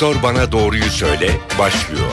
Doktor Bana Doğruyu Söyle başlıyor.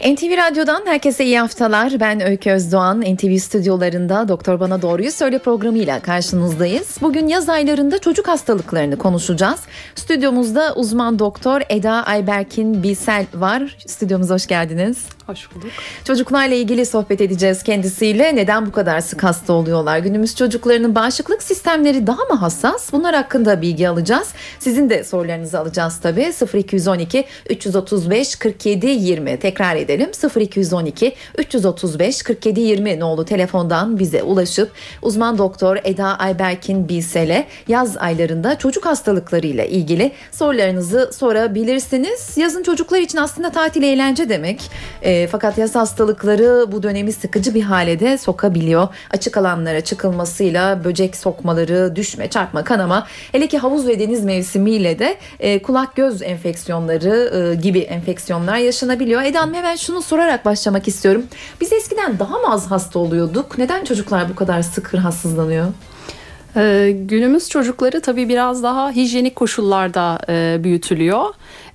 NTV Radyo'dan herkese iyi haftalar. Ben Öykü Özdoğan. NTV stüdyolarında Doktor Bana Doğruyu Söyle programıyla karşınızdayız. Bugün yaz aylarında çocuk hastalıklarını konuşacağız. Stüdyomuzda uzman doktor Eda Ayberkin Bilsel var. Stüdyomuza hoş geldiniz. Hoş bulduk. Çocuklarla ilgili sohbet edeceğiz kendisiyle. Neden bu kadar sık hasta oluyorlar? Günümüz çocuklarının bağışıklık sistemleri daha mı hassas? Bunlar hakkında bilgi alacağız. Sizin de sorularınızı alacağız tabii. 0212 335 47 20 tekrar edelim. 0212 335 47 20 nolu telefondan bize ulaşıp uzman doktor Eda Ayberkin Bilsel'e yaz aylarında çocuk hastalıklarıyla ilgili sorularınızı sorabilirsiniz. Yazın çocuklar için aslında tatil eğlence demek. E, fakat yaz hastalıkları bu dönemi sıkıcı bir hale de sokabiliyor. Açık alanlara çıkılmasıyla böcek sokmaları, düşme, çarpma, kanama, hele ki havuz ve deniz mevsimiyle de e, kulak göz enfeksiyonları e, gibi enfeksiyonlar yaşanabiliyor. Eda Hanım hemen şunu sorarak başlamak istiyorum. Biz eskiden daha mı az hasta oluyorduk? Neden çocuklar bu kadar sık rahatsızlanıyor? Ee, günümüz çocukları tabii biraz daha hijyenik koşullarda e, büyütülüyor.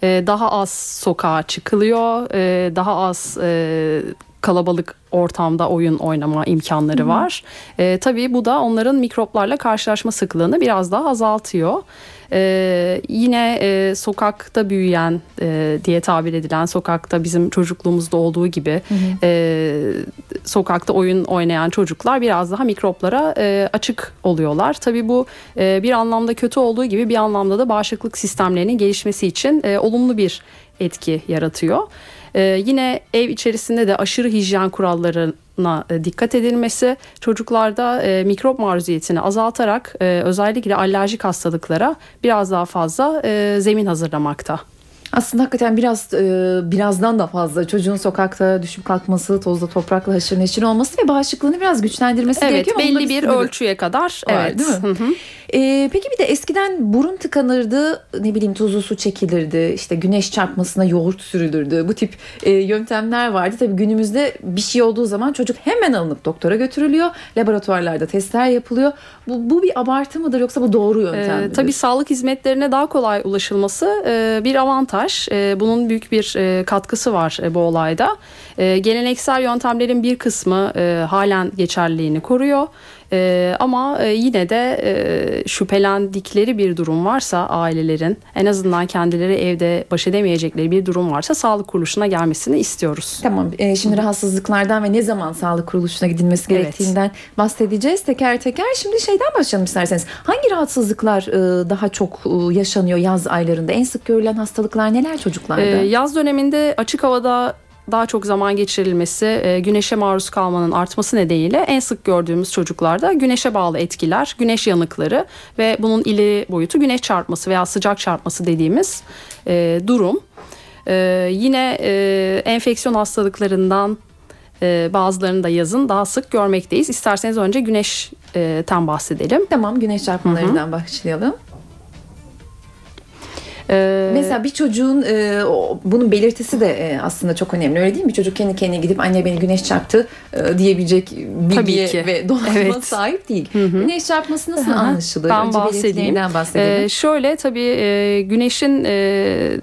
E, daha az sokağa çıkılıyor, e, daha az e, kalabalık ortamda oyun oynama imkanları Hı-hı. var. E, tabii bu da onların mikroplarla karşılaşma sıklığını biraz daha azaltıyor. Ee, yine e, sokakta büyüyen e, diye tabir edilen sokakta bizim çocukluğumuzda olduğu gibi hı hı. E, sokakta oyun oynayan çocuklar biraz daha mikroplara e, açık oluyorlar. Tabii bu e, bir anlamda kötü olduğu gibi bir anlamda da bağışıklık sistemlerinin gelişmesi için e, olumlu bir etki yaratıyor. Ee, yine ev içerisinde de aşırı hijyen kurallarına e, dikkat edilmesi çocuklarda e, mikrop maruziyetini azaltarak e, özellikle alerjik hastalıklara biraz daha fazla e, zemin hazırlamakta. Aslında hakikaten biraz e, birazdan da fazla çocuğun sokakta düşüp kalkması, tozda toprakla haşır neşir olması ve bağışıklığını biraz güçlendirmesi evet, gerekiyor. Evet belli bir ölçüye kadar var, evet. Değil mi? Hı hı. E, peki bir de eskiden burun tıkanırdı, ne bileyim tuzlu su çekilirdi, işte güneş çarpmasına yoğurt sürülürdü. Bu tip e, yöntemler vardı. Tabii günümüzde bir şey olduğu zaman çocuk hemen alınıp doktora götürülüyor. Laboratuvarlarda testler yapılıyor. Bu, bu bir abartı mıdır yoksa bu doğru yöntem e, Tabii sağlık hizmetlerine daha kolay ulaşılması e, bir avantaj. E, bunun büyük bir e, katkısı var e, bu olayda. E, geleneksel yöntemlerin bir kısmı e, halen geçerliliğini koruyor. E, ama e, yine de e, şüphelendikleri bir durum varsa ailelerin en azından kendileri evde baş edemeyecekleri bir durum varsa sağlık kuruluşuna gelmesini istiyoruz. Tamam e, şimdi rahatsızlıklardan ve ne zaman sağlık kuruluşuna gidilmesi gerektiğinden evet. bahsedeceğiz teker teker. Şimdi şeyden başlayalım isterseniz. Hangi rahatsızlıklar e, daha çok e, yaşanıyor yaz aylarında? En sık görülen hastalıklar neler çocuklarda? E, yaz döneminde açık havada daha çok zaman geçirilmesi, e, güneşe maruz kalmanın artması nedeniyle en sık gördüğümüz çocuklarda güneşe bağlı etkiler, güneş yanıkları ve bunun ileri boyutu güneş çarpması veya sıcak çarpması dediğimiz e, durum. E, yine enfeksiyon hastalıklarından bazılarını da yazın daha sık görmekteyiz. İsterseniz önce güneşten bahsedelim. Tamam güneş çarpmalarından başlayalım. Ee, Mesela bir çocuğun e, o, bunun belirtisi de e, aslında çok önemli öyle değil mi? Bir çocuk kendi kendine gidip anne beni güneş çarptı e, diyebilecek bilgiye ve donanıma evet. sahip değil. Hı hı. Güneş çarpması nasıl Hı-hı. anlaşılır? Ben Önce bahsedeyim. bahsedelim. Ee, şöyle tabii e, güneşin e,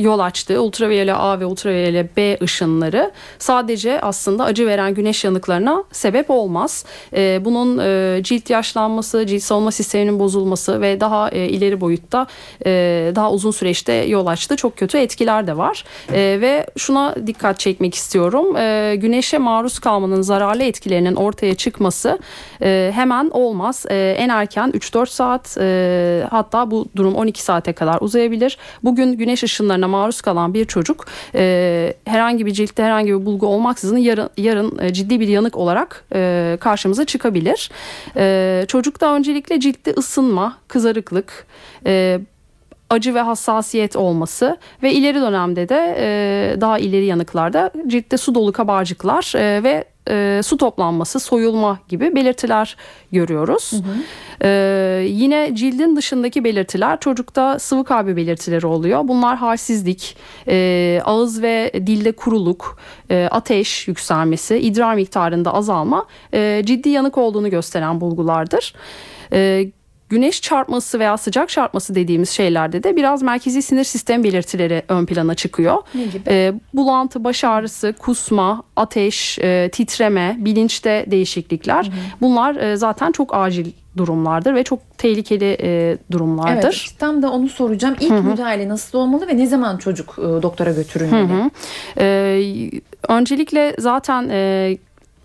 yol açtığı ultraviyole A ve ultraviyole B ışınları sadece aslında acı veren güneş yanıklarına sebep olmaz. E, bunun e, cilt yaşlanması, cilt savunma sisteminin bozulması ve daha e, ileri boyutta e, daha uzun süreçte yol açtığı çok kötü etkiler de var. E, ve şuna dikkat çekmek istiyorum. E, güneşe maruz kalmanın zararlı etkilerinin ortaya çıkması e, hemen olmaz. E, en erken 3-4 saat e, hatta bu durum 12 saate kadar uzayabilir. Bugün güneş ışınlarına maruz kalan bir çocuk e, herhangi bir ciltte herhangi bir bulgu olmaksızın yarın, yarın e, ciddi bir yanık olarak e, karşımıza çıkabilir. E, çocukta öncelikle ciltte ısınma, kızarıklık, e, acı ve hassasiyet olması ve ileri dönemde de e, daha ileri yanıklarda ciltte su dolu kabarcıklar e, ve e, su toplanması, soyulma gibi belirtiler görüyoruz. Hı hı. E, yine cildin dışındaki belirtiler çocukta sıvı kaybı belirtileri oluyor. Bunlar halsizlik, e, ağız ve dilde kuruluk, e, ateş yükselmesi, idrar miktarında azalma e, ciddi yanık olduğunu gösteren bulgulardır. E, güneş çarpması veya sıcak çarpması dediğimiz şeylerde de biraz merkezi sinir sistem belirtileri ön plana çıkıyor. Ne gibi? E, bulantı, baş ağrısı, kusma, ateş, e, titreme, bilinçte değişiklikler. Bunlar e, zaten çok acil durumlardır ve çok tehlikeli e, durumlardır. Evet, tam da onu soracağım. İlk müdahale nasıl olmalı ve ne zaman çocuk e, doktora götürülmeli? Ee, öncelikle zaten e,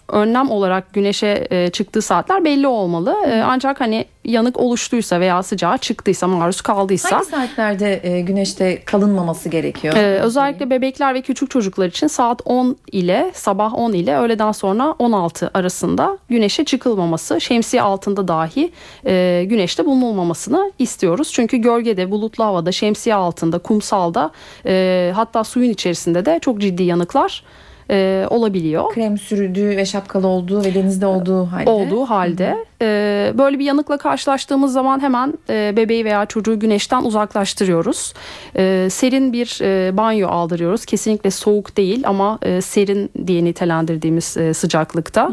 önlem olarak güneşe e, çıktığı saatler belli olmalı. E, ancak hani yanık oluştuysa veya sıcağa çıktıysa, maruz kaldıysa Hangi saatlerde e, güneşte kalınmaması gerekiyor? Ee, özellikle bebekler ve küçük çocuklar için saat 10 ile sabah 10 ile öğleden sonra 16 arasında güneşe çıkılmaması, şemsiye altında dahi e, güneşte bulunulmamasını istiyoruz. Çünkü gölgede, bulutlu havada, şemsiye altında, kumsalda e, hatta suyun içerisinde de çok ciddi yanıklar e, olabiliyor. Krem sürüldüğü ve şapkalı olduğu ve denizde olduğu halde. olduğu halde e, böyle bir yanıkla karşılaştığımız zaman hemen e, bebeği veya çocuğu güneşten uzaklaştırıyoruz. E, serin bir e, banyo aldırıyoruz. Kesinlikle soğuk değil ama e, serin diye nitelendirdiğimiz e, sıcaklıkta.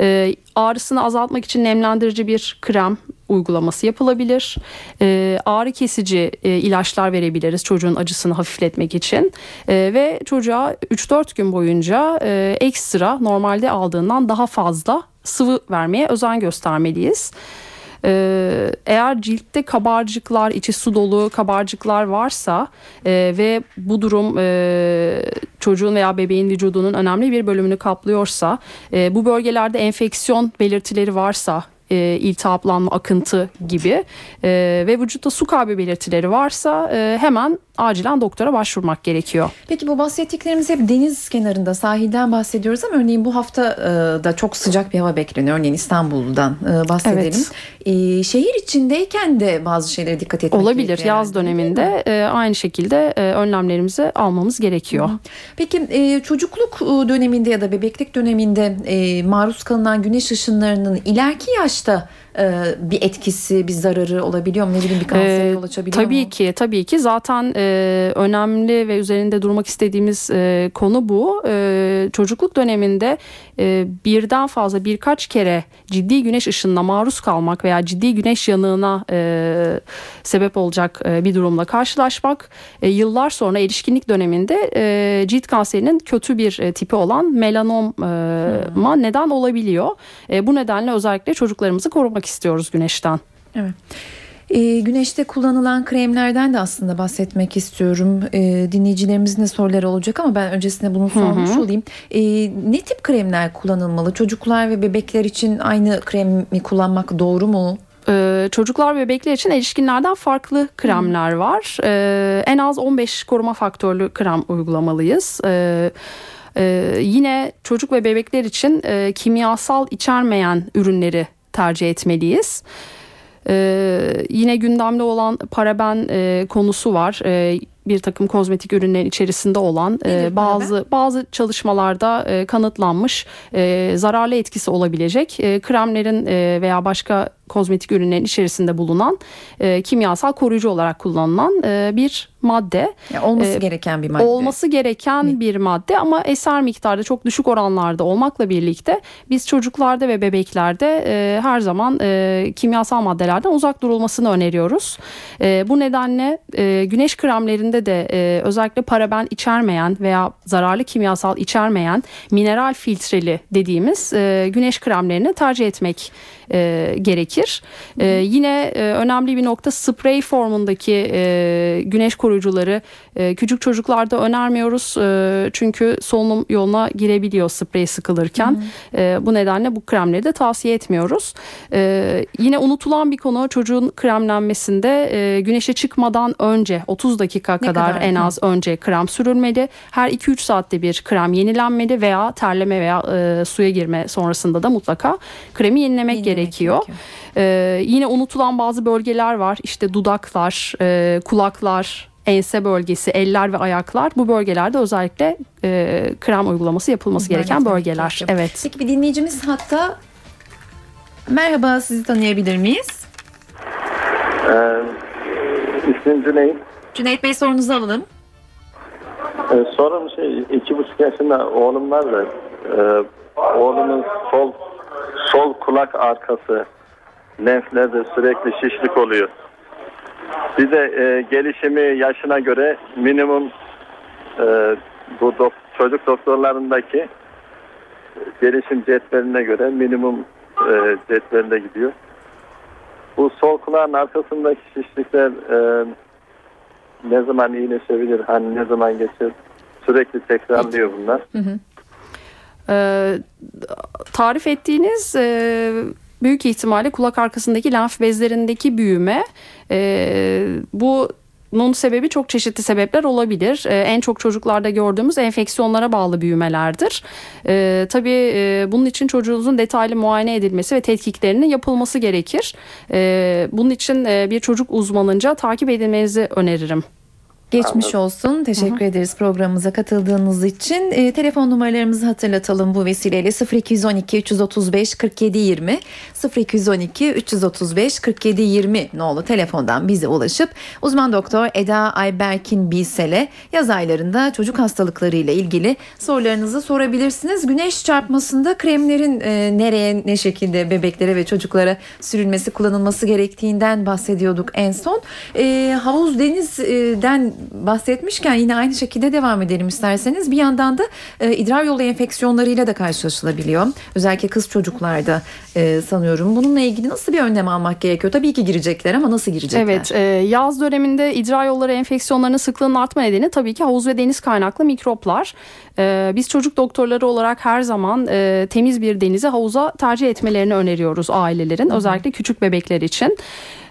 E, ağrısını azaltmak için nemlendirici bir krem uygulaması yapılabilir. E, ağrı kesici e, ilaçlar verebiliriz çocuğun acısını hafifletmek için. E, ve çocuğa 3-4 gün boyunca e, ekstra normalde aldığından daha fazla sıvı vermeye özen göstermeliyiz. Ee, eğer ciltte kabarcıklar, içi su dolu kabarcıklar varsa e, ve bu durum e, çocuğun veya bebeğin vücudunun önemli bir bölümünü kaplıyorsa, e, bu bölgelerde enfeksiyon belirtileri varsa, e, iltihaplanma, akıntı gibi e, ve vücutta su kaybı belirtileri varsa e, hemen acilen doktora başvurmak gerekiyor. Peki bu bahsettiklerimiz hep deniz kenarında sahilden bahsediyoruz ama örneğin bu hafta e, da çok sıcak bir hava bekleniyor. Örneğin İstanbul'dan e, bahsedelim. Evet. E, şehir içindeyken de bazı şeylere dikkat etmek Olabilir gerekiyor yaz döneminde e, aynı şekilde e, önlemlerimizi almamız gerekiyor. Peki e, çocukluk e, döneminde ya da bebeklik döneminde e, maruz kalınan güneş ışınlarının ileriki yaşta bir etkisi, bir zararı olabiliyor mu? Ne bileyim bir kansere Ee, yol açabiliyor tabii mu? ki tabii ki zaten e, önemli ve üzerinde durmak istediğimiz e, konu bu. E, çocukluk döneminde e, birden fazla birkaç kere ciddi güneş ışınına maruz kalmak veya ciddi güneş yanığına e, sebep olacak e, bir durumla karşılaşmak e, yıllar sonra erişkinlik döneminde e, cilt kanserinin kötü bir e, tipi olan melanoma neden olabiliyor. E, bu nedenle özellikle çocuklarımızı korumak istiyoruz güneşten. Evet. E, güneşte kullanılan kremlerden de aslında bahsetmek istiyorum. E, dinleyicilerimizin de soruları olacak ama ben öncesinde bunu sormuş olayım. E, ne tip kremler kullanılmalı? Çocuklar ve bebekler için aynı kremi kullanmak doğru mu? Ee, çocuklar ve bebekler için erişkinlerden farklı kremler var. Ee, en az 15 koruma faktörlü krem uygulamalıyız. Ee, e, yine çocuk ve bebekler için e, kimyasal içermeyen ürünleri tercih etmeliyiz. Ee, yine gündemde olan paraben e, konusu var. Ee, bir takım kozmetik ürünlerin içerisinde olan e, bazı bazı çalışmalarda e, kanıtlanmış e, zararlı etkisi olabilecek e, kremlerin e, veya başka kozmetik ürünlerin içerisinde bulunan e, kimyasal koruyucu olarak kullanılan e, bir madde. Ya olması E, gereken bir madde. Olması gereken bir madde ama eser miktarda çok düşük oranlarda olmakla birlikte biz çocuklarda ve bebeklerde e, her zaman e, kimyasal maddelerden uzak durulmasını öneriyoruz. E, bu nedenle e, güneş kremlerinde de e, özellikle paraben içermeyen veya zararlı kimyasal içermeyen mineral filtreli dediğimiz e, güneş kremlerini tercih etmek e, gerekir. E, yine e, önemli bir nokta sprey formundaki e, güneş koruyucuları e, küçük çocuklarda önermiyoruz. E, çünkü solunum yoluna girebiliyor sprey sıkılırken. E, bu nedenle bu kremleri de tavsiye etmiyoruz. E, yine unutulan bir konu çocuğun kremlenmesinde e, güneşe çıkmadan önce 30 dakika kadar, kadar? en Hı. az önce krem sürülmeli. Her 2-3 saatte bir krem yenilenmeli veya terleme veya e, suya girme sonrasında da mutlaka kremi yenilemek, Yenilemek gerekiyor. gerekiyor. Ee, yine unutulan bazı bölgeler var. İşte dudaklar, e, kulaklar, ense bölgesi, eller ve ayaklar. Bu bölgelerde özellikle e, krem uygulaması yapılması İhmal gereken bölgeler. gerekiyor. Evet. Peki bir dinleyicimiz hatta merhaba sizi tanıyabilir miyiz? Ee, ismim Cüneyt. Cüneyt Bey sorunuzu alalım. Ee, sorum şey iki buçuk yaşında oğlum var da e, oğlumun sol sol kulak arkası lenflerde sürekli şişlik oluyor. Bir de e, gelişimi yaşına göre minimum e, bu dok- çocuk doktorlarındaki e, gelişim cetveline göre minimum e, cetveline gidiyor. Bu sol kulağın arkasındaki şişlikler e, ne zaman iyileşebilir? Hani ne zaman geçer? Sürekli tekrarlıyor bunlar. Ee, tarif ettiğiniz e, büyük ihtimalle kulak arkasındaki lenf bezlerindeki büyüme e, bu bunun sebebi çok çeşitli sebepler olabilir. Ee, en çok çocuklarda gördüğümüz enfeksiyonlara bağlı büyümelerdir. Ee, tabii e, bunun için çocuğunuzun detaylı muayene edilmesi ve tetkiklerinin yapılması gerekir. Ee, bunun için e, bir çocuk uzmanınca takip edilmenizi öneririm. Geçmiş olsun. Teşekkür ederiz programımıza katıldığınız için. E, telefon numaralarımızı hatırlatalım bu vesileyle 0212 335 47 20 0212 335 47 20 nolu telefondan bize ulaşıp uzman doktor Eda Ayberkin Bilsel'e yaz aylarında çocuk hastalıkları ile ilgili sorularınızı sorabilirsiniz. Güneş çarpmasında kremlerin e, nereye ne şekilde bebeklere ve çocuklara sürülmesi kullanılması gerektiğinden bahsediyorduk en son. E, havuz denizden bahsetmişken yine aynı şekilde devam edelim isterseniz. Bir yandan da e, idrar yolu enfeksiyonlarıyla da karşılaşılabiliyor. Özellikle kız çocuklarda e, sanıyorum. Bununla ilgili nasıl bir önlem almak gerekiyor? Tabii ki girecekler ama nasıl girecekler? Evet, e, yaz döneminde idrar yolları enfeksiyonlarının sıklığının artma nedeni tabii ki havuz ve deniz kaynaklı mikroplar. E, biz çocuk doktorları olarak her zaman e, temiz bir denize havuza tercih etmelerini öneriyoruz ailelerin. Özellikle küçük bebekler için.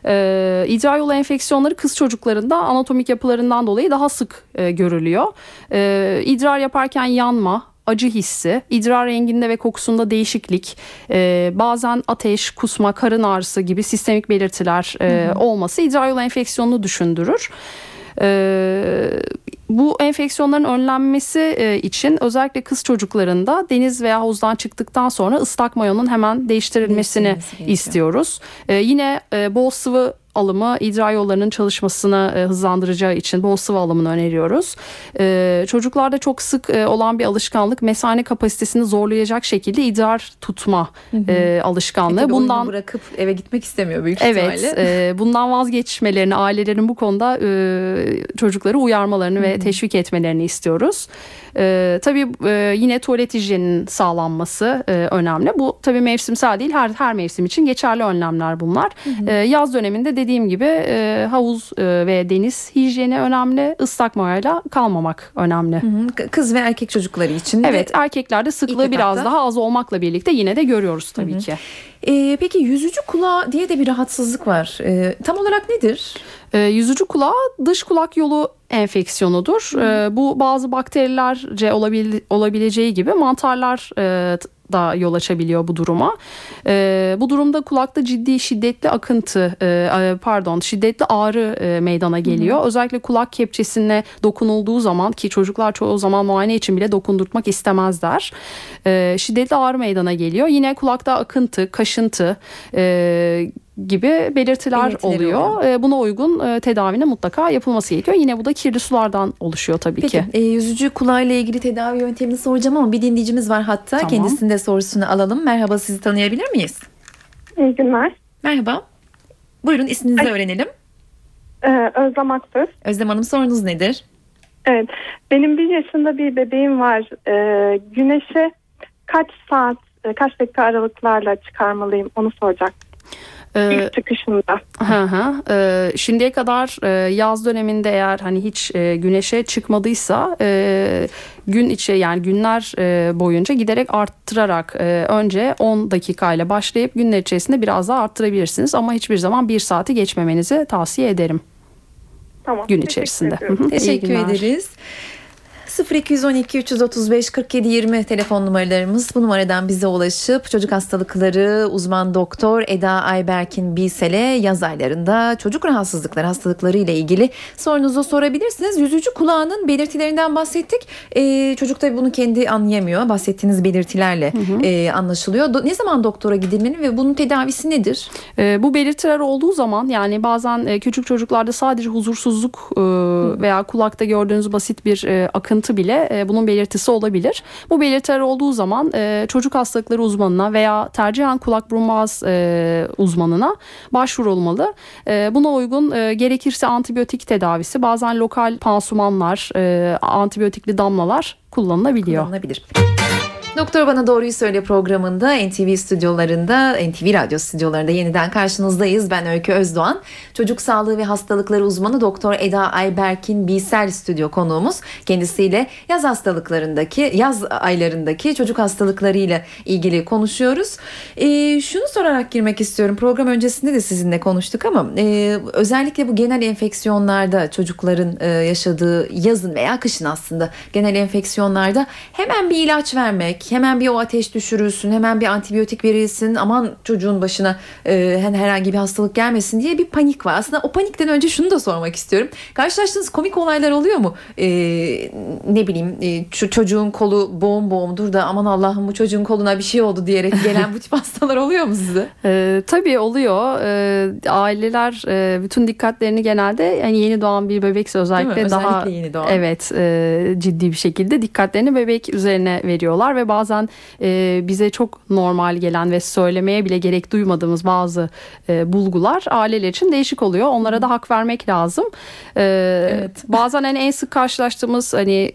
E, idrar yolu enfeksiyonları kız çocuklarında anatomik yapılarından dolayı daha sık e, görülüyor. E, idrar yaparken yanma, acı hissi, idrar renginde ve kokusunda değişiklik, e, bazen ateş, kusma, karın ağrısı gibi sistemik belirtiler e, olması idrar yolu enfeksiyonunu düşündürür. E, bu enfeksiyonların önlenmesi e, için özellikle kız çocuklarında deniz veya havuzdan çıktıktan sonra ıslak mayonun hemen değiştirilmesini istiyoruz. E, yine e, bol sıvı alımı idrar yollarının çalışmasını e, hızlandıracağı için bol sıvı alımını öneriyoruz. E, çocuklarda çok sık e, olan bir alışkanlık mesane kapasitesini zorlayacak şekilde idrar tutma hı hı. E, alışkanlığı. E bundan bırakıp eve gitmek istemiyor büyük evet, ihtimalle. Evet. E, bundan vazgeçmelerini ailelerin bu konuda e, çocukları uyarmalarını hı hı. ve teşvik etmelerini istiyoruz. E, tabii e, yine tuvalet hijyeninin sağlanması e, önemli. Bu tabii mevsimsel değil her her mevsim için geçerli önlemler bunlar. Hı hı. E, yaz döneminde dediğim gibi e, havuz e, ve deniz hijyeni önemli. Islak mayayla kalmamak önemli. Hı hı. Kız ve erkek çocukları için. Evet erkeklerde sıklığı biraz daha az olmakla birlikte yine de görüyoruz tabii hı hı. ki. E, peki yüzücü kulağı diye de bir rahatsızlık var. E, tam olarak nedir? E, yüzücü kulağı dış kulak yolu enfeksiyonudur. E, bu bazı bakterilerce olabil, olabileceği gibi mantarlar e, da yol açabiliyor bu duruma. E, bu durumda kulakta ciddi şiddetli akıntı e, pardon şiddetli ağrı e, meydana geliyor. Hı. Özellikle kulak kepçesine dokunulduğu zaman ki çocuklar çoğu zaman muayene için bile dokundurtmak istemezler. E, şiddetli ağrı meydana geliyor. Yine kulakta akıntı, kaşıntı e, gibi belirtiler Belirtileri oluyor. E, buna uygun e, tedavinin mutlaka yapılması gerekiyor. Yine bu da kirli sulardan oluşuyor tabii Peki, ki. E, yüzücü kulağıyla ilgili tedavi yöntemini soracağım ama bir dinleyicimiz var hatta. Tamam. Kendisinin de sorusunu alalım. Merhaba sizi tanıyabilir miyiz? İyi günler. Merhaba. Buyurun isminizi Ay. öğrenelim. Ee, Özlem Aktür. Özlem Hanım sorunuz nedir? Evet. Benim bir yaşında bir bebeğim var. Ee, güneşe kaç saat, e, kaç dakika aralıklarla çıkarmalıyım onu soracak. İlk çıkışında. Hı hı. E, şimdiye kadar e, yaz döneminde eğer hani hiç e, güneşe çıkmadıysa e, gün içi yani günler e, boyunca giderek arttırarak e, önce 10 dakikayla başlayıp günler içerisinde biraz daha arttırabilirsiniz ama hiçbir zaman bir saati geçmemenizi tavsiye ederim. Tamam. Gün içerisinde. Teşekkür, teşekkür ederiz. 0212 335 47 20 telefon numaralarımız. Bu numaradan bize ulaşıp çocuk hastalıkları uzman doktor Eda Ayberkin Bilsel'e yaz aylarında çocuk rahatsızlıkları hastalıkları ile ilgili sorunuzu sorabilirsiniz. Yüzücü kulağının belirtilerinden bahsettik. Ee, çocuk tabii bunu kendi anlayamıyor. Bahsettiğiniz belirtilerle hı hı. E, anlaşılıyor. Do- ne zaman doktora gidilmeli ve bunun tedavisi nedir? E, bu belirtiler olduğu zaman yani bazen e, küçük çocuklarda sadece huzursuzluk e, veya kulakta gördüğünüz basit bir e, akıntı sıkıntı bile e, bunun belirtisi olabilir. Bu belirtiler olduğu zaman e, çocuk hastalıkları uzmanına veya tercihen kulak burun boğaz e, uzmanına başvurulmalı. E, buna uygun e, gerekirse antibiyotik tedavisi bazen lokal pansumanlar, e, antibiyotikli damlalar kullanılabiliyor. Kullanılabilir. Doktor Bana Doğruyu Söyle programında NTV stüdyolarında, NTV Radyo stüdyolarında yeniden karşınızdayız. Ben Öykü Özdoğan. Çocuk sağlığı ve hastalıkları uzmanı Doktor Eda Ayberkin Biysel stüdyo konuğumuz. Kendisiyle yaz hastalıklarındaki, yaz aylarındaki çocuk hastalıklarıyla ilgili konuşuyoruz. Ee, şunu sorarak girmek istiyorum. Program öncesinde de sizinle konuştuk ama e, özellikle bu genel enfeksiyonlarda çocukların e, yaşadığı yazın veya kışın aslında genel enfeksiyonlarda hemen bir ilaç vermek, hemen bir o ateş düşürülsün, hemen bir antibiyotik verilsin, aman çocuğun başına e, herhangi bir hastalık gelmesin diye bir panik var. Aslında o panikten önce şunu da sormak istiyorum. Karşılaştığınız komik olaylar oluyor mu? E, ne bileyim e, çocuğun kolu boğum boğumdur da aman Allah'ım bu çocuğun koluna bir şey oldu diyerek gelen bu tip hastalar oluyor mu size? E, tabii oluyor. E, aileler e, bütün dikkatlerini genelde yani yeni doğan bir bebekse özellikle, özellikle daha yeni doğan. evet e, ciddi bir şekilde dikkatlerini bebek üzerine veriyorlar ve bazen e, bize çok normal gelen ve söylemeye bile gerek duymadığımız bazı e, bulgular aileler için değişik oluyor. Onlara da hak vermek lazım. E, Evet. Bazen hani en sık karşılaştığımız hani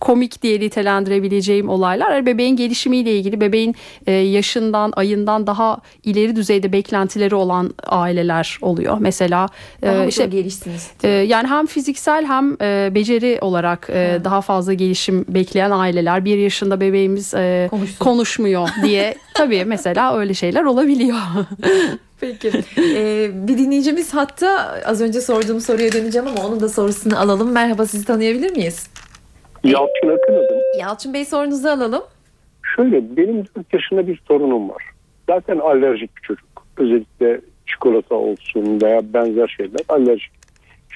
komik diye nitelendirebileceğim olaylar hani bebeğin gelişimiyle ilgili bebeğin e, yaşından ayından daha ileri düzeyde beklentileri olan aileler oluyor. Mesela e, Daha işte gelişsiniz? ee, yani hem fiziksel hem e, beceri olarak e, daha fazla gelişim bekleyen aileler bir yaşında bebeğimiz e, Konuşsun. konuşmuyor diye tabii mesela öyle şeyler olabiliyor. Peki. Ee, bir dinleyicimiz hatta az önce sorduğum soruya döneceğim ama onun da sorusunu alalım. Merhaba sizi tanıyabilir miyiz? Yalçın Akın adım. Yalçın Bey sorunuzu alalım. Şöyle benim 4 yaşında bir sorunum var. Zaten alerjik bir çocuk. Özellikle çikolata olsun veya benzer şeyler alerjik.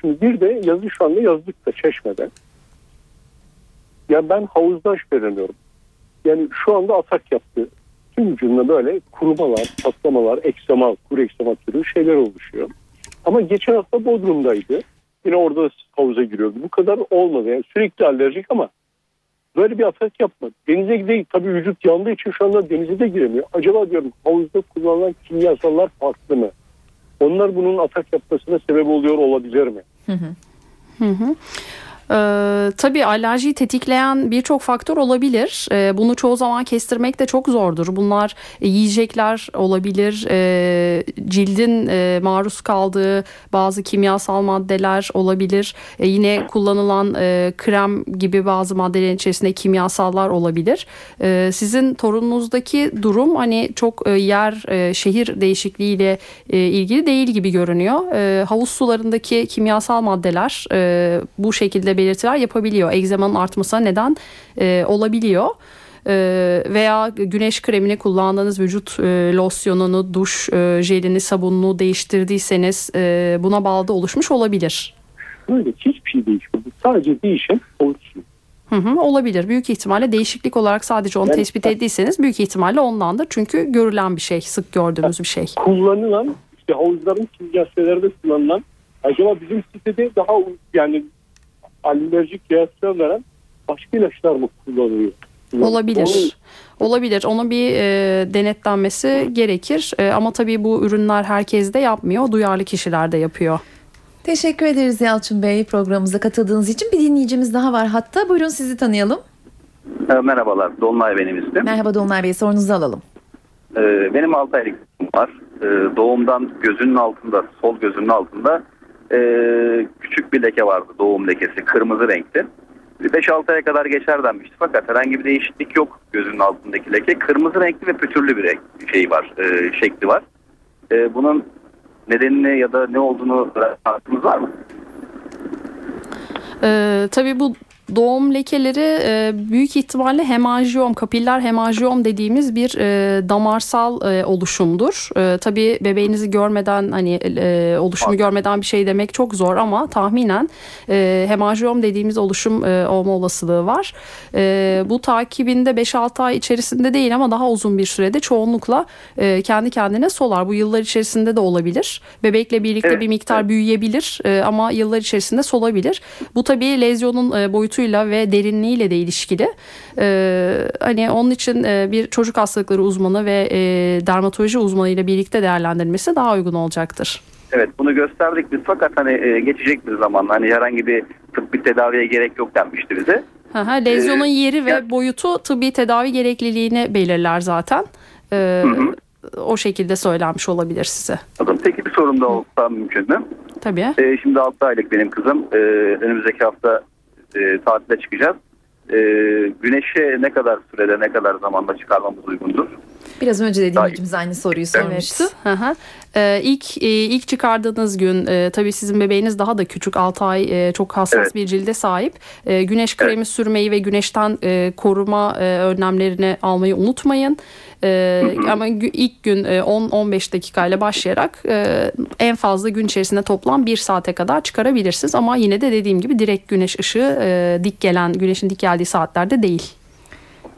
Şimdi bir de yazı şu anda yazdık da çeşmede. Ya ben havuzdan şüpheleniyorum. Yani şu anda atak yaptı. Tüm vücudunda böyle kurumalar, patlamalar, eksema, kuru eksema türü şeyler oluşuyor. Ama geçen hafta Bodrum'daydı. Yine orada havuza giriyordu. Bu kadar olmadı. Yani sürekli alerjik ama böyle bir atak yapmadı. Denize gideyim tabii vücut yandığı için şu anda denize de giremiyor. Acaba diyorum havuzda kullanılan kimyasallar farklı mı? Onlar bunun atak yapmasına sebep oluyor olabilir mi? Hı hı. Ee, tabii alerjiyi tetikleyen birçok faktör olabilir. Ee, bunu çoğu zaman kestirmek de çok zordur. Bunlar yiyecekler olabilir, e, cildin e, maruz kaldığı bazı kimyasal maddeler olabilir. E, yine kullanılan e, krem gibi bazı maddelerin içerisinde kimyasallar olabilir. E, sizin torununuzdaki durum hani çok e, yer, e, şehir değişikliğiyle e, ilgili değil gibi görünüyor. E, havuz sularındaki kimyasal maddeler e, bu şekilde belirtiler yapabiliyor. Egzemanın artmasına neden e, olabiliyor. E, veya güneş kremini kullandığınız vücut e, losyonunu, duş e, jelini, sabununu değiştirdiyseniz buna bağlı oluşmuş olabilir. Böyle hiçbir şey değişmedi. Sadece değişen suyu. Hı hı, olabilir. Büyük ihtimalle değişiklik olarak sadece onu Yani- tespit ettiyseniz büyük ihtimalle ondandır. Çünkü görülen bir şey, sık gördüğümüz bir şey. Kullanılan işte havuzların kimyasallarda kullanılan acaba bizim sitede daha yani alerjik reaksiyon veren başka ilaçlar mı kullanılıyor? Olabilir. Olabilir. Onun bir e, denetlenmesi gerekir. E, ama tabii bu ürünler herkes de yapmıyor. Duyarlı kişiler de yapıyor. Teşekkür ederiz Yalçın Bey programımıza katıldığınız için. Bir dinleyicimiz daha var hatta. Buyurun sizi tanıyalım. E, Merhabalar, Dolunay benim ismim. Merhaba Dolunay Bey sorunuzu alalım. E, Benim 6 aylık var. E, Doğumdan gözünün altında, sol gözünün altında e, küçük bir leke vardı, doğum lekesi, kırmızı renkti. 5-6 aya kadar geçer denmişti fakat herhangi bir değişiklik yok gözünün altındaki leke. Kırmızı renkli ve pütürlü bir renk, şey var, e, şekli var. E, Bunun nedenini ya da ne olduğunu aklınız var mı? E, tabii bu doğum lekeleri e, büyük ihtimalle hemanjiyom, kapiller hemanjiyom dediğimiz bir e, damarsal e, oluşumdur. E, tabii bebeğinizi görmeden hani e, oluşumu görmeden bir şey demek çok zor ama tahminen e, hemanjiyom dediğimiz oluşum e, olma olasılığı var. E, bu takibinde 5-6 ay içerisinde değil ama daha uzun bir sürede çoğunlukla e, kendi kendine solar. Bu yıllar içerisinde de olabilir. Bebekle birlikte Evet, bir miktar evet. büyüyebilir e, ama yıllar içerisinde solabilir. Bu tabii lezyonun e, boyutu boyutuyla ve derinliğiyle de ilişkili. E, hani onun için e, bir çocuk hastalıkları uzmanı ve e, dermatoloji uzmanı ile birlikte değerlendirilmesi daha uygun olacaktır. Evet bunu gösterdik biz fakat hani e, geçecek bir zaman hani herhangi bir tıbbi tedaviye gerek yok denmişti bize. Aha, lezyonun ee, yeri ve yani, boyutu tıbbi tedavi gerekliliğini belirler zaten. Ee, hı hı. O şekilde söylenmiş olabilir size. Peki bir sorum da olsa mümkün mü? Tabii. Ee, şimdi 6 aylık benim kızım. Ee, önümüzdeki hafta e, tatile çıkacağız. Ee, güneşe ne kadar sürede ne kadar zamanda çıkarmamız uygundur? Biraz önce de dinleyicimiz aynı soruyu sormuştu. Evet. Hı hı. Ee, ilk e, ilk çıkardığınız gün e, tabii sizin bebeğiniz daha da küçük 6 ay e, çok hassas evet. bir cilde sahip. E, güneş kremi evet. sürmeyi ve güneşten e, koruma e, önlemlerini almayı unutmayın. E, ama ilk gün e, 10-15 dakikayla başlayarak e, en fazla gün içerisinde toplam bir saate kadar çıkarabilirsiniz. Ama yine de dediğim gibi direkt güneş ışığı e, dik gelen güneşin dik geldiği saatlerde değil.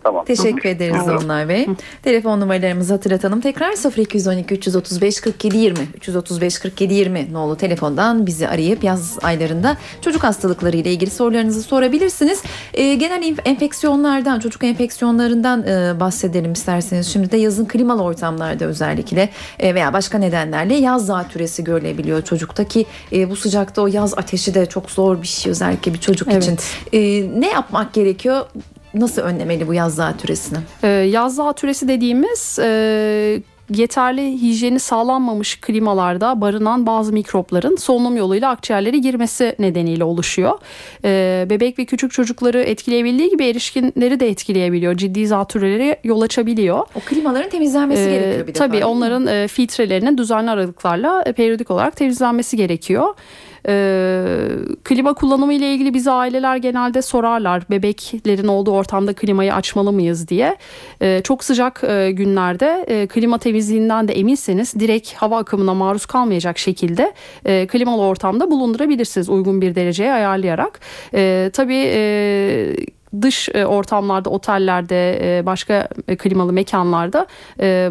Tamam. Teşekkür ederiz. Onlar Bey. Telefon numaralarımızı hatırlatalım. Tekrar 0212 335 47 20 335 47 20 nolu telefondan bizi arayıp yaz aylarında çocuk hastalıkları ile ilgili sorularınızı sorabilirsiniz. E, genel enfeksiyonlardan, çocuk enfeksiyonlarından e, bahsedelim isterseniz. Şimdi de yazın klimalı ortamlarda özellikle e, veya başka nedenlerle yaz zatürresi görülebiliyor çocukta ki e, bu sıcakta o yaz ateşi de çok zor bir şey özellikle bir çocuk evet. için. E, ne yapmak gerekiyor? Nasıl önlemeli bu yaz zatüresini? Ee, yaz zatüresi dediğimiz e, yeterli hijyeni sağlanmamış klimalarda barınan bazı mikropların solunum yoluyla akciğerlere girmesi nedeniyle oluşuyor. Ee, bebek ve küçük çocukları etkileyebildiği gibi erişkinleri de etkileyebiliyor. Ciddi zatürrelere yol açabiliyor. O klimaların temizlenmesi ee, gerekiyor bir defa. Tabii onların e, filtrelerinin düzenli aralıklarla e, periyodik olarak temizlenmesi gerekiyor. E, klima kullanımı ile ilgili bize aileler genelde sorarlar bebeklerin olduğu ortamda klimayı açmalı mıyız diye. E, çok sıcak e, günlerde e, klima temizliğinden de eminseniz direkt hava akımına maruz kalmayacak şekilde e, klimalı ortamda bulundurabilirsiniz uygun bir dereceye ayarlayarak. E, tabii e, dış e, ortamlarda, otellerde, e, başka e, klimalı mekanlarda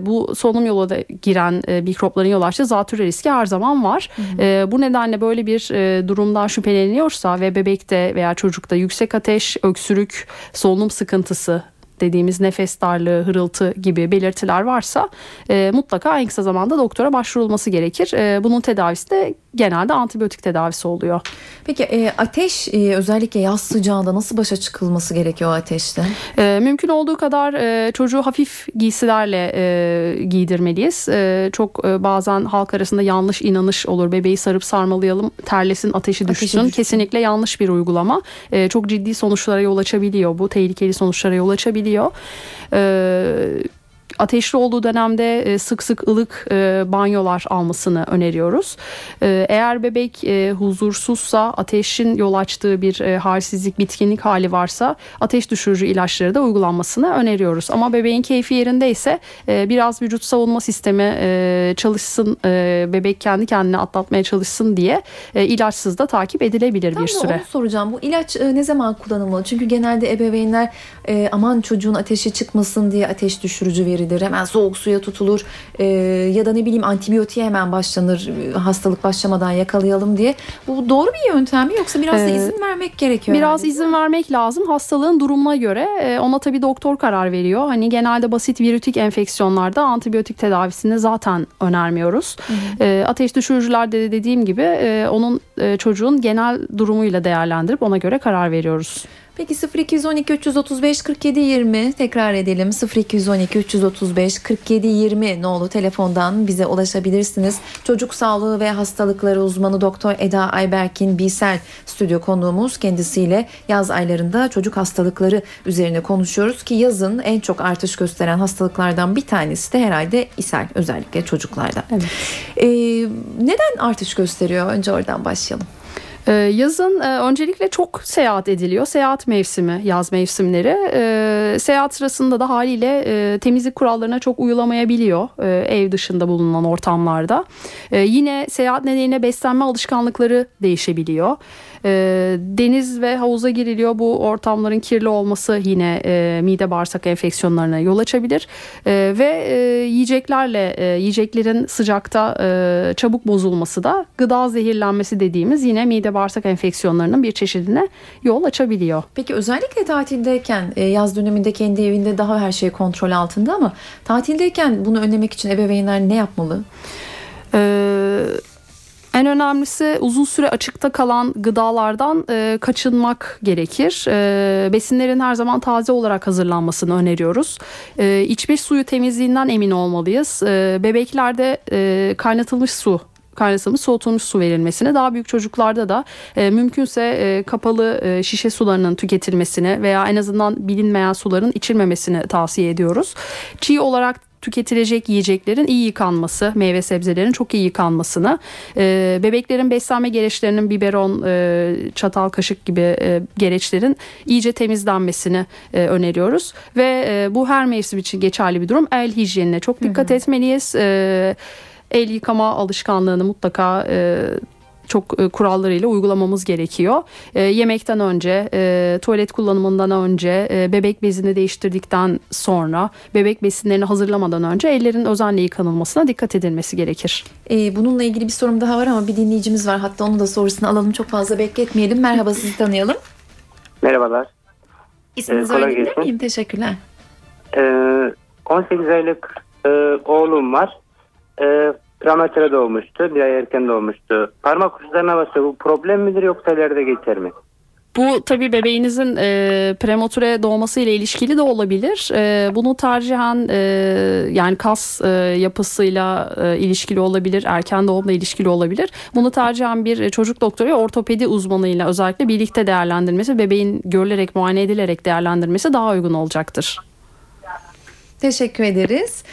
bu solunum yolu da giren mikropların yol açtığı zatürre riski her zaman var. Hı hı. Bu nedenle böyle bir durumdan şüpheleniyorsa ve bebekte veya çocukta yüksek ateş, öksürük, solunum sıkıntısı dediğimiz nefes darlığı, hırıltı gibi belirtiler varsa e, mutlaka en kısa zamanda doktora başvurulması gerekir. E, bunun tedavisi de genelde antibiyotik tedavisi oluyor. Peki e, ateş e, özellikle yaz sıcağında nasıl başa çıkılması gerekiyor ateşte? E, mümkün olduğu kadar e, çocuğu hafif giysilerle e, giydirmeliyiz. E, çok e, bazen halk arasında yanlış inanış olur. Bebeği sarıp sarmalayalım terlesin ateşi düşsün. Ateşi düşsün. Kesinlikle yanlış bir uygulama. E, çok ciddi sonuçlara yol açabiliyor bu. Tehlikeli sonuçlara yol açabiliyor. E, ateşli olduğu dönemde e, sık sık ılık e, banyolar almasını öneriyoruz. E, eğer bebek huzursuzsa ateşin yol açtığı bir halsizlik, bitkinlik hali varsa ateş düşürücü ilaçları da uygulanmasını öneriyoruz. Ama bebeğin keyfi yerindeyse biraz vücut savunma sistemi çalışsın, bebek kendi kendine atlatmaya çalışsın diye ilaçsız da takip edilebilir Tam bir süre. Onu soracağım. Bu ilaç ne zaman kullanılmalı? Çünkü genelde ebeveynler aman çocuğun ateşi çıkmasın diye ateş düşürücü verir verilir. Hemen soğuk suya tutulur. E, ya da ne bileyim antibiyotiğe hemen başlanır. Hastalık başlamadan yakalayalım diye. Bu doğru bir yöntem mi yoksa biraz da ee, izin vermek gerekiyor? Biraz yani. izin vermek lazım. Hastalığın durumuna göre e, ona tabii doktor karar veriyor. Hani genelde basit virütik enfeksiyonlarda antibiyotik tedavisini zaten önermiyoruz. Hı E, ateş düşürücülerde de dediğim gibi e, onun e, çocuğun genel durumuyla değerlendirip ona göre karar veriyoruz. Peki 0212 335 47 20 tekrar edelim 0212 335 47 20 nolu telefondan bize ulaşabilirsiniz. Çocuk sağlığı ve hastalıkları uzmanı Doktor Eda Ayberkin Bisel stüdyo konuğumuz kendisiyle yaz aylarında çocuk hastalıkları üzerine konuşuyoruz ki yazın en çok artış gösteren hastalıklardan bir tanesi de herhalde ishal özellikle çocuklarda. Evet. Ee, neden artış gösteriyor? Önce oradan başlayalım. Ee, yazın e, öncelikle çok seyahat ediliyor. Seyahat mevsimi, yaz mevsimleri. Ee, seyahat sırasında da haliyle e, temizlik kurallarına çok uyulamayabiliyor e, ev dışında bulunan ortamlarda. Yine seyahat nedeniyle beslenme alışkanlıkları değişebiliyor. Deniz ve havuza giriliyor. Bu ortamların kirli olması yine mide bağırsak enfeksiyonlarına yol açabilir. Ve yiyeceklerle, yiyeceklerin sıcakta çabuk bozulması da gıda zehirlenmesi dediğimiz yine mide mide bağırsak enfeksiyonlarının bir çeşidine yol açabiliyor. Peki özellikle tatildeyken e, yaz döneminde kendi evinde daha her şey kontrol altında ama tatildeyken bunu önlemek için ebeveynler ne yapmalı? Ee, en önemlisi uzun süre açıkta kalan gıdalardan e, kaçınmak gerekir. E, besinlerin her zaman taze olarak hazırlanmasını öneriyoruz. E, içmiş suyu temizliğinden emin olmalıyız. E, bebeklerde e, kaynatılmış su kaynatılmış soğutulmuş su verilmesini daha büyük çocuklarda da e, mümkünse e, kapalı e, şişe sularının tüketilmesini veya en azından bilinmeyen suların içilmemesini tavsiye ediyoruz. Çiğ olarak tüketilecek yiyeceklerin iyi yıkanması, meyve sebzelerin çok iyi yıkanmasını, e, bebeklerin beslenme gereçlerinin biberon, e, çatal, kaşık gibi e, gereçlerin iyice temizlenmesini e, öneriyoruz. Ve e, bu her mevsim için geçerli bir durum. El hijyenine çok dikkat hı hı. etmeliyiz. E, el yıkama alışkanlığını mutlaka e, çok e, kurallarıyla uygulamamız gerekiyor. E, yemekten önce, e, tuvalet kullanımından önce, bebek bezini değiştirdikten sonra, bebek besinlerini hazırlamadan önce ellerin özenle yıkanılmasına dikkat edilmesi gerekir. Bununla ilgili bir sorum daha var ama bir dinleyicimiz var. Hatta onu da sorusunu alalım. Çok fazla bekletmeyelim. Merhaba sizi tanıyalım. Merhabalar. İsminizi ee, öğrenebilir miyim? Teşekkürler. Ee, 18 aylık e, oğlum var. E, Prematüre doğmuştu. Bir ay erken doğmuştu. Parmak uçlarına basıyor. Bu problem midir yoksa ileride geçer mi? Bu tabii bebeğinizin e, prematüre doğması ile ilişkili de olabilir. E, bunu tercihen e, yani kas e, yapısıyla e, ilişkili olabilir, erken doğumla ilişkili olabilir. Bunu tercihen bir çocuk doktoru ve ortopedi uzmanıyla özellikle birlikte değerlendirmesi, bebeğin görülerek, muayene edilerek değerlendirmesi daha uygun olacaktır. Teşekkür ederiz.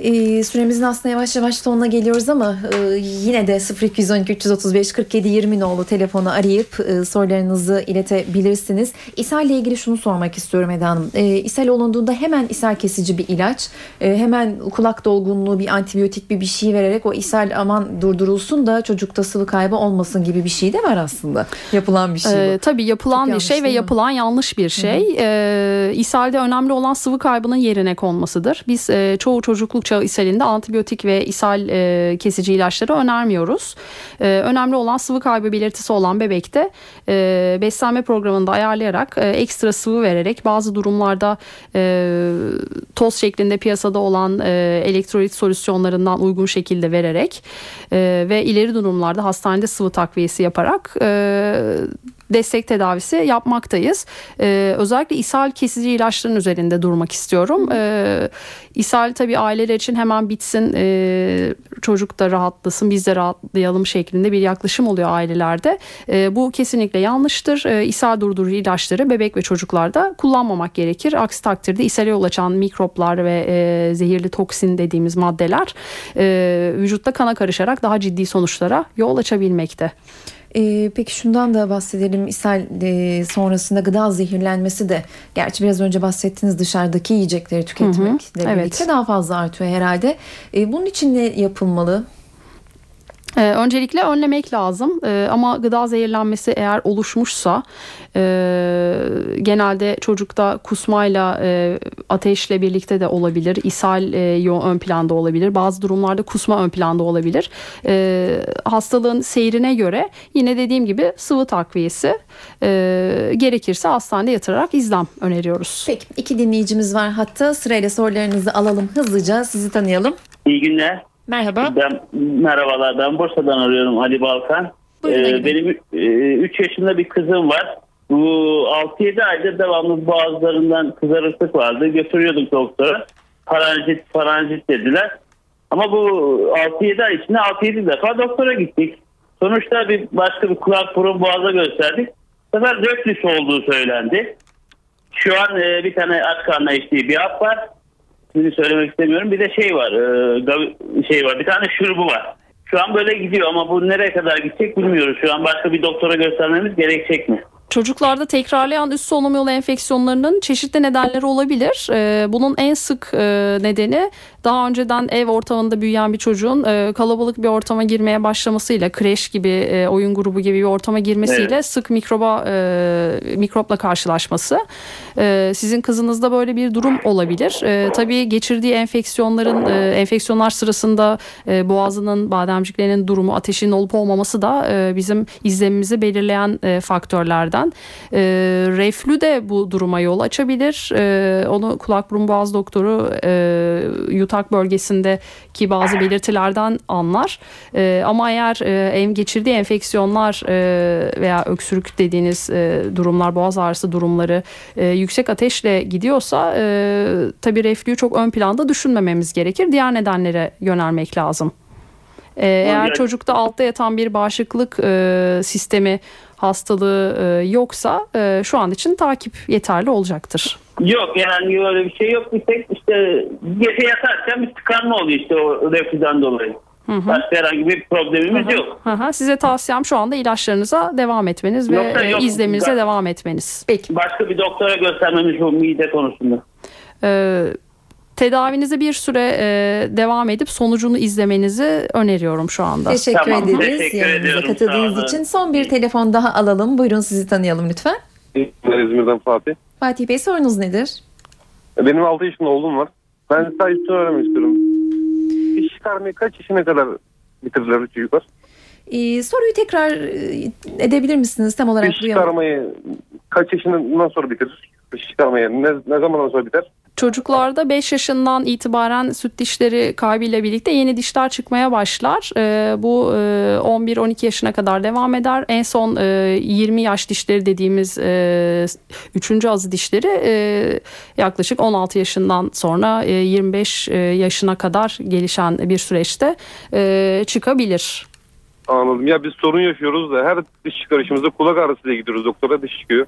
E, süremizin aslında yavaş yavaş sonuna geliyoruz ama e, yine de 0212 335 47 20 nolu telefonu arayıp e, sorularınızı iletebilirsiniz. İshal ile ilgili şunu sormak istiyorum Eda Hanım. E, ishal olunduğunda hemen ishal kesici bir ilaç, e, hemen kulak dolgunluğu bir antibiyotik bir bir şey vererek o ishal aman durdurulsun da çocukta sıvı kaybı olmasın gibi bir şey de var aslında. Yapılan bir şey bu. E, tabii yapılan Çok bir şey ve yapılan yanlış bir şey. E, ishalde önemli olan sıvı kaybının yerine konmasıdır. Biz e, çoğu çocukluk çağı ishalinde antibiyotik ve ishal e, kesici ilaçları önermiyoruz. E, önemli olan sıvı kaybı belirtisi olan bebekte e, beslenme programında ayarlayarak e, ekstra sıvı vererek bazı durumlarda e, toz şeklinde piyasada olan e, elektrolit solüsyonlarından uygun şekilde vererek e, ve ileri durumlarda hastanede sıvı takviyesi yaparak e, destek tedavisi yapmaktayız. Ee, özellikle ishal kesici ilaçların üzerinde durmak istiyorum. Ee, ishal tabii aileler için hemen bitsin, e, çocuk da rahatlasın, biz de rahatlayalım şeklinde bir yaklaşım oluyor ailelerde. E, bu kesinlikle yanlıştır. E, ishal durdurucu ilaçları bebek ve çocuklarda kullanmamak gerekir. Aksi takdirde ishale yol açan mikroplar ve e, zehirli toksin dediğimiz maddeler e, vücutta kana karışarak daha ciddi sonuçlara yol açabilmekte. E, peki şundan da bahsedelim. İshal e, sonrasında gıda zehirlenmesi de gerçi biraz önce bahsettiğiniz dışarıdaki yiyecekleri tüketmekle birlikte evet. daha fazla artıyor herhalde. E, bunun için ne yapılmalı? Ee, öncelikle önlemek lazım ee, ama gıda zehirlenmesi eğer oluşmuşsa e, genelde çocukta kusmayla e, ateşle birlikte de olabilir, ishal e, ön planda olabilir, bazı durumlarda kusma ön planda olabilir. E, hastalığın seyrine göre yine dediğim gibi sıvı takviyesi e, gerekirse hastanede yatırarak izlem öneriyoruz. Peki iki dinleyicimiz var hatta sırayla sorularınızı alalım hızlıca sizi tanıyalım. İyi günler. Merhaba. Ben merhabalar. Ben Bursa'dan arıyorum Ali Balkan. Ee, benim 3 e, yaşında bir kızım var. Bu 6-7 aydır devamlı boğazlarından kızarıklık vardı. Götürüyordum doktora. Paranjit, paranjit dediler. Ama bu 6-7 ay içinde 6-7 defa doktora gittik. Sonuçta bir başka bir kulak burun boğaza gösterdik. Bu sefer röplis olduğu söylendi. Şu an e, bir tane aç karnına içtiği bir hap var ismini söylemek istemiyorum. Bir de şey var, e, şey var. Bir tane şurubu var. Şu an böyle gidiyor ama bu nereye kadar gidecek bilmiyoruz. Şu an başka bir doktora göstermemiz gerekecek mi? Çocuklarda tekrarlayan üst solunum yolu enfeksiyonlarının çeşitli nedenleri olabilir. Ee, bunun en sık e, nedeni daha önceden ev ortamında büyüyen bir çocuğun e, kalabalık bir ortama girmeye başlamasıyla, kreş gibi, e, oyun grubu gibi bir ortama girmesiyle evet. sık mikroba mikropla karşılaşması. Sizin kızınızda böyle bir durum olabilir. Tabii geçirdiği enfeksiyonların enfeksiyonlar sırasında boğazının, bademciklerinin durumu, ateşin olup olmaması da bizim izlemimizi belirleyen faktörlerden yüzden. E, reflü de bu duruma yol açabilir. E, onu kulak burun boğaz doktoru e, yutak bölgesindeki bazı belirtilerden anlar. E, ama eğer e, geçirdiği enfeksiyonlar e, veya öksürük dediğiniz e, durumlar, boğaz ağrısı durumları e, yüksek ateşle gidiyorsa e, tabii reflüyü çok ön planda düşünmememiz gerekir. Diğer nedenlere yönelmek lazım. Ee, eğer çocukta altta yatan bir bağışıklık e, sistemi hastalığı e, yoksa e, şu an için takip yeterli olacaktır. Yok yani öyle bir şey yok. Bir tek işte gece yatarken bir tıkanma oluyor işte o refüden dolayı. Hı hı. Başka herhangi bir problemimiz hı hı. yok. Hı hı. Size tavsiyem şu anda ilaçlarınıza devam etmeniz ve yok. izleminize devam etmeniz. Peki. Başka bir doktora göstermemiz bu mide konusunda. Ee, tedavinize bir süre e, devam edip sonucunu izlemenizi öneriyorum şu anda. Teşekkür tamam, ederiz teşekkür yayınımıza katıldığınız için. Son bir telefon daha alalım. Buyurun sizi tanıyalım lütfen. Ben İzmir'den Fatih. Fatih Bey sorunuz nedir? Benim 6 yaşında oğlum var. Ben sadece şunu öğrenmek istiyorum. İş çıkarmayı kaç yaşına kadar bitirirler çocuklar? Ee, soruyu tekrar e, edebilir misiniz tam olarak? İş çıkarmayı kaç yaşından sonra bitirir? İş çıkarmayı ne, ne zamandan sonra biter? Çocuklarda 5 yaşından itibaren süt dişleri kaybıyla birlikte yeni dişler çıkmaya başlar. E, bu e, 11-12 yaşına kadar devam eder. En son e, 20 yaş dişleri dediğimiz e, 3. azı dişleri e, yaklaşık 16 yaşından sonra e, 25 e, yaşına kadar gelişen bir süreçte e, çıkabilir. Anladım. Ya biz sorun yaşıyoruz da her diş çıkarışımızda kulak ağrısıyla gidiyoruz doktora diş çıkıyor.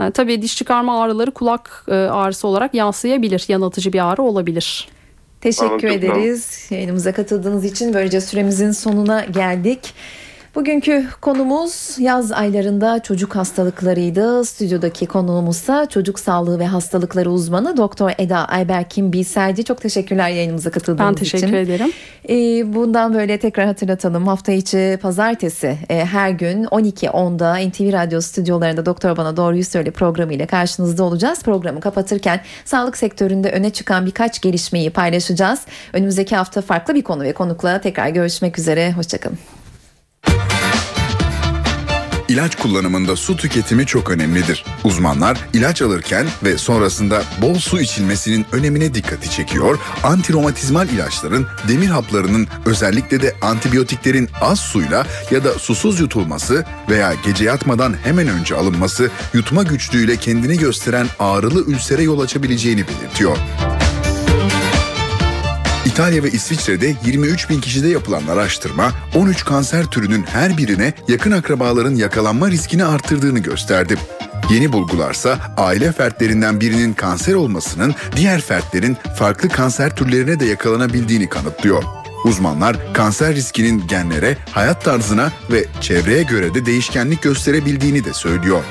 Ha, tabii diş çıkarma ağrıları kulak e, ağrısı olarak yansıyabilir. Yanıltıcı bir ağrı olabilir. Teşekkür Anladım. ederiz. Yayınımıza katıldığınız için böylece süremizin sonuna geldik. Bugünkü konumuz yaz aylarında çocuk hastalıklarıydı. Stüdyodaki konuğumuzsa çocuk sağlığı ve hastalıkları uzmanı Doktor Eda Ayberkin Bilselci. Çok teşekkürler yayınımıza katıldığınız için. Ben teşekkür için. ederim. Ee, bundan böyle tekrar hatırlatalım. Hafta içi pazartesi e, her gün 12.10'da NTV Radyo stüdyolarında Doktor Bana Doğruyu Söyle programıyla karşınızda olacağız. Programı kapatırken sağlık sektöründe öne çıkan birkaç gelişmeyi paylaşacağız. Önümüzdeki hafta farklı bir konu ve konukla tekrar görüşmek üzere. Hoşçakalın. İlaç kullanımında su tüketimi çok önemlidir. Uzmanlar ilaç alırken ve sonrasında bol su içilmesinin önemine dikkati çekiyor, antiromatizmal ilaçların, demir haplarının özellikle de antibiyotiklerin az suyla ya da susuz yutulması veya gece yatmadan hemen önce alınması yutma güçlüğüyle kendini gösteren ağrılı ülsere yol açabileceğini belirtiyor. İtalya ve İsviçre'de 23 bin kişide yapılan araştırma 13 kanser türünün her birine yakın akrabaların yakalanma riskini arttırdığını gösterdi. Yeni bulgularsa aile fertlerinden birinin kanser olmasının diğer fertlerin farklı kanser türlerine de yakalanabildiğini kanıtlıyor. Uzmanlar kanser riskinin genlere, hayat tarzına ve çevreye göre de değişkenlik gösterebildiğini de söylüyor.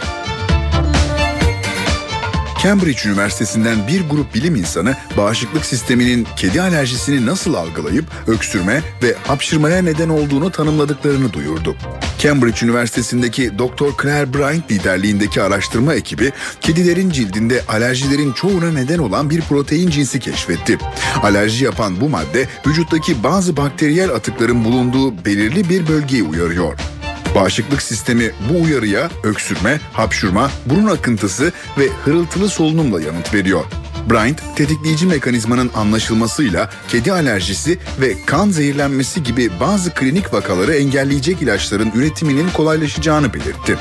Cambridge Üniversitesi'nden bir grup bilim insanı bağışıklık sisteminin kedi alerjisini nasıl algılayıp öksürme ve hapşırmaya neden olduğunu tanımladıklarını duyurdu. Cambridge Üniversitesi'ndeki Dr. Claire Bryant liderliğindeki araştırma ekibi kedilerin cildinde alerjilerin çoğuna neden olan bir protein cinsi keşfetti. Alerji yapan bu madde vücuttaki bazı bakteriyel atıkların bulunduğu belirli bir bölgeyi uyarıyor. Bağışıklık sistemi bu uyarıya öksürme, hapşurma, burun akıntısı ve hırıltılı solunumla yanıt veriyor. Bryant, tetikleyici mekanizmanın anlaşılmasıyla kedi alerjisi ve kan zehirlenmesi gibi bazı klinik vakaları engelleyecek ilaçların üretiminin kolaylaşacağını belirtti.